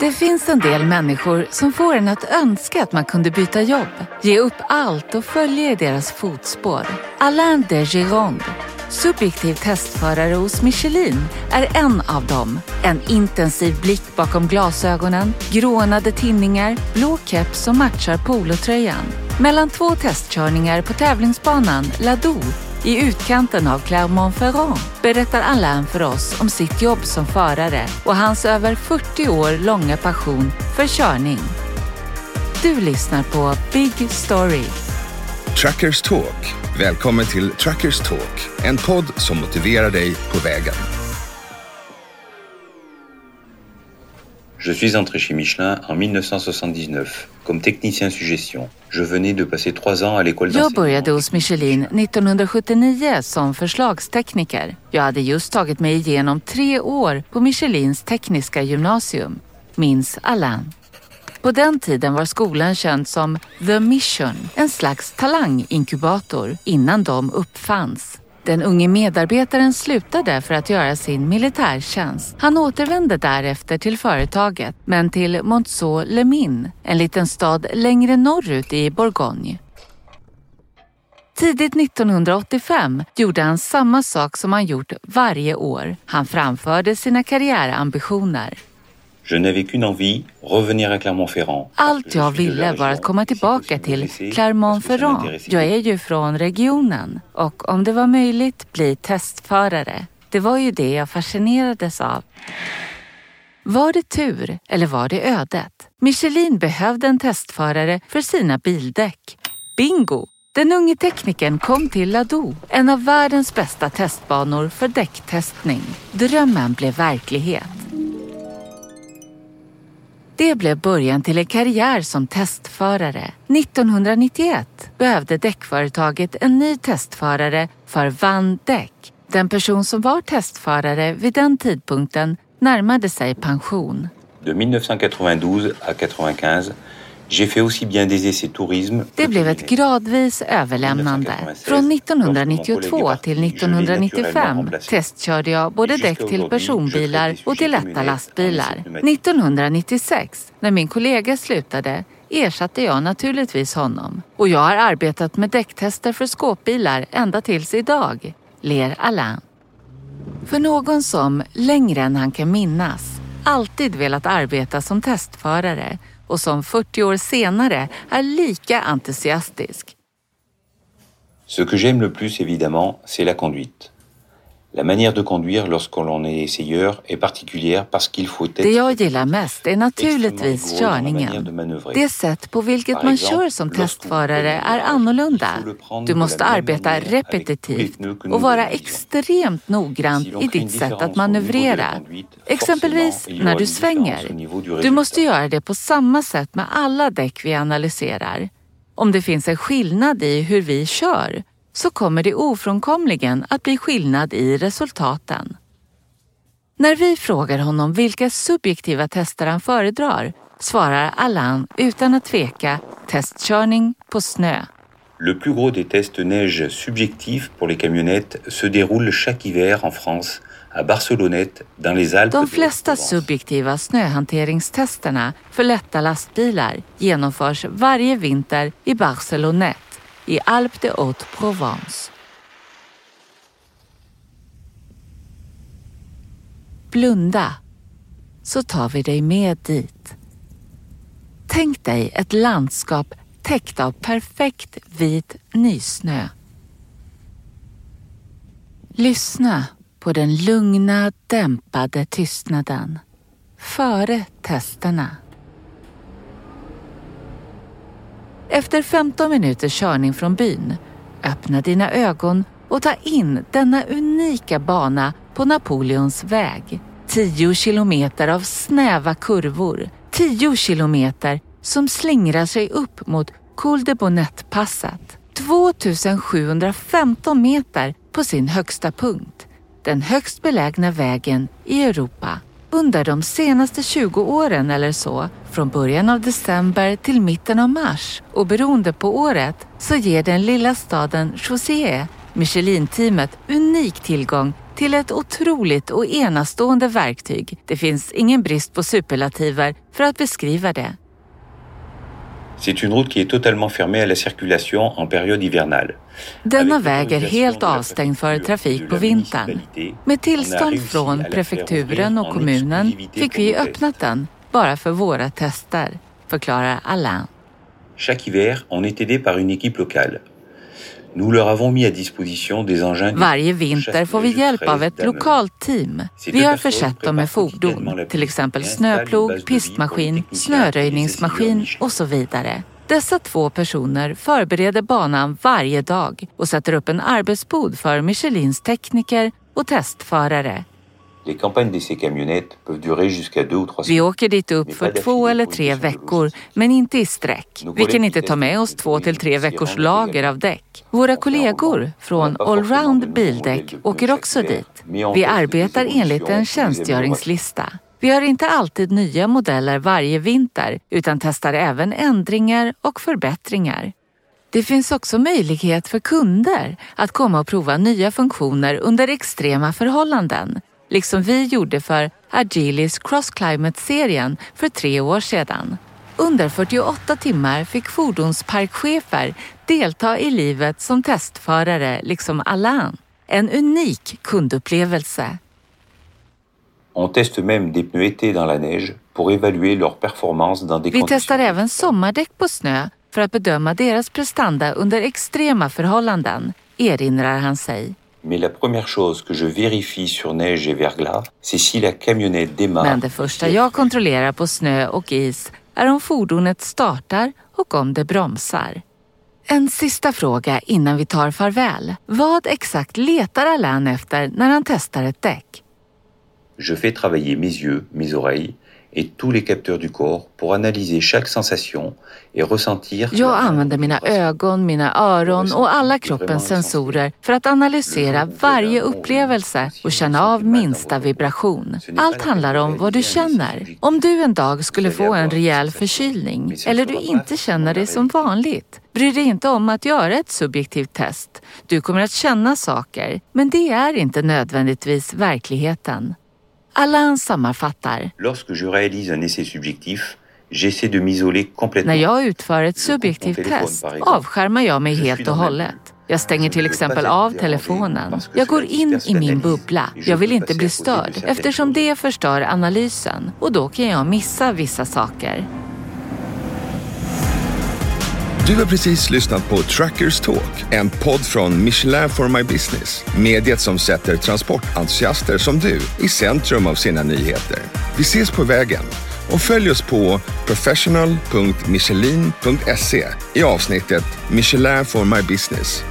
Det finns en del människor som får en att önska att man kunde byta jobb, ge upp allt och följa i deras fotspår. Alain de Gironde, subjektiv testförare hos Michelin, är en av dem. En intensiv blick bakom glasögonen, grånade tinningar, blå keps som matchar polotröjan. Mellan två testkörningar på tävlingsbanan Ladou i utkanten av Clermont-Ferrand berättar Alain för oss om sitt jobb som förare och hans över 40 år långa passion för körning. Du lyssnar på Big Story. Truckers Talk. Välkommen till Truckers Talk, en podd som motiverar dig på vägen. Je suis entré chez Michelin en 1979 comme technicien suggestion. Je venais de passer trois ans à l'école Jag började hos Michelin 1979 som förslagstekniker. Jag hade just tagit mig igenom tre år på Michelins tekniska gymnasium, minns Alain. På den tiden var skolan känd som The Mission, en slags talanginkubator innan de uppfanns. Den unge medarbetaren slutade för att göra sin militärtjänst. Han återvände därefter till företaget, men till Montceau-Lemin, en liten stad längre norrut i Bourgogne. Tidigt 1985 gjorde han samma sak som han gjort varje år. Han framförde sina karriärambitioner. Allt jag ville var att komma tillbaka till Clermont-Ferrand. Jag är ju från regionen och om det var möjligt bli testförare. Det var ju det jag fascinerades av. Var det tur eller var det ödet? Michelin behövde en testförare för sina bildäck. Bingo! Den unge teknikern kom till Ladou, en av världens bästa testbanor för däcktestning. Drömmen blev verklighet. Det blev början till en karriär som testförare. 1991 behövde däckföretaget en ny testförare för Van Däck. Den person som var testförare vid den tidpunkten närmade sig pension. De 1992 à 1995 det blev ett gradvis överlämnande. Från 1992 till 1995 testkörde jag både däck till personbilar och till lätta lastbilar. 1996, när min kollega slutade, ersatte jag naturligtvis honom. Och jag har arbetat med däcktester för skåpbilar ända tills idag, ler Alain. För någon som, längre än han kan minnas, alltid velat arbeta som testförare och som 40 år senare är lika entusiastisk. Ce que j'aime le plus évidemment, c'est la conduite. La manière de conduire lorsqu'on l'on est essayeur est particulière parce qu'il faut être Det jag gillar mest är naturligtvis körningen. Det sätt på vilket man kör som testförare är annorlunda. Du måste arbeta repetitivt och vara extremt noggrant i ditt sätt att manövrera. Exempelvis när du svänger. Du måste göra det på samma sätt med alla däck vi analyserar. Om det finns en skillnad i hur vi kör så kommer det ofrånkomligen att bli skillnad i resultaten. När vi frågar honom vilka subjektiva tester han föredrar svarar Alain utan att tveka testkörning på snö. Le plus gros des tests neige subjectifs pour les camionnettes se déroule chaque hiver en France à Barcelonnette dans les Alpes. De flesta subjektiva snöhanteringstesterna för lätta lastbilar genomförs varje vinter i Barcelonnette i Alpes de Haute-Provence. Blunda, så tar vi dig med dit. Tänk dig ett landskap täckt av perfekt vit nysnö. Lyssna på den lugna, dämpade tystnaden före testerna. Efter 15 minuters körning från byn, öppna dina ögon och ta in denna unika bana på Napoleons väg. 10 kilometer av snäva kurvor, 10 kilometer som slingrar sig upp mot Col de Bonnet-passet. 2715 meter på sin högsta punkt. Den högst belägna vägen i Europa. Under de senaste 20 åren eller så, från början av december till mitten av mars och beroende på året, så ger den lilla staden Chaussée Michelin-teamet unik tillgång till ett otroligt och enastående verktyg. Det finns ingen brist på superlativer för att beskriva det. C'est une route qui est totalement fermée à la circulation en période hivernale. Denna väg är helt avstängd för trafik på vintern. Med tillstånd från prefekturen och kommunen fick vi öppnat den bara för våra tester, förklarar Alain. Chaque hiver, on est aidé par une équipe locale. Varje vinter får vi hjälp av ett lokalt team. Vi har försett dem med fordon, till exempel snöplog, pistmaskin, snöröjningsmaskin och så vidare. Dessa två personer förbereder banan varje dag och sätter upp en arbetsbod för Michelins tekniker och testförare vi åker dit upp för två eller tre veckor, men inte i sträck. Vi kan inte ta med oss två till tre veckors lager av däck. Våra kollegor från Allround Bildäck åker också dit. Vi arbetar enligt en tjänstgöringslista. Vi har inte alltid nya modeller varje vinter utan testar även ändringar och förbättringar. Det finns också möjlighet för kunder att komma och prova nya funktioner under extrema förhållanden liksom vi gjorde för Agilis Cross Climate-serien för tre år sedan. Under 48 timmar fick fordonsparkchefer delta i livet som testförare, liksom Alain. En unik kundupplevelse. On teste même des pneus été dans la neige pour évaluer leur performance dans des Vi testar även sommardäck på snö för att bedöma deras prestanda under extrema förhållanden, erinrar han sig. Mais la première chose que je vérifie sur neige et verglas, c'est si la camionnette démarre. Men det första jag kontrollerar på snö och is är om fordonet startar och om det bromsar. En sista fråga innan vi tar farväl. Vad exakt letar Alain efter när han testar ett däck? Je fais travailler mes yeux, mes oreilles et tous les capteurs du corps pour analyser chaque sensation et ressentir Jag använder mina ögon, mina öron och alla kroppens sensorer för att analysera varje upplevelse och känna av minsta vibration. Allt handlar om vad du känner. Om du en dag skulle få en rejäl förkylning eller du inte känner dig som vanligt, bry dig inte om att göra ett subjektivt test. Du kommer att känna saker, men det är inte nödvändigtvis verkligheten. Alain sammanfattar. När jag utför ett subjektivt test avskärmar jag mig helt och hållet. Jag stänger till exempel av telefonen. Jag går in i min bubbla. Jag vill inte bli störd eftersom det förstör analysen och då kan jag missa vissa saker. Du har precis lyssnat på Truckers Talk, en podd från Michelin for My Business. Mediet som sätter transportentusiaster som du i centrum av sina nyheter. Vi ses på vägen och följ oss på professional.michelin.se i avsnittet Michelin for My Business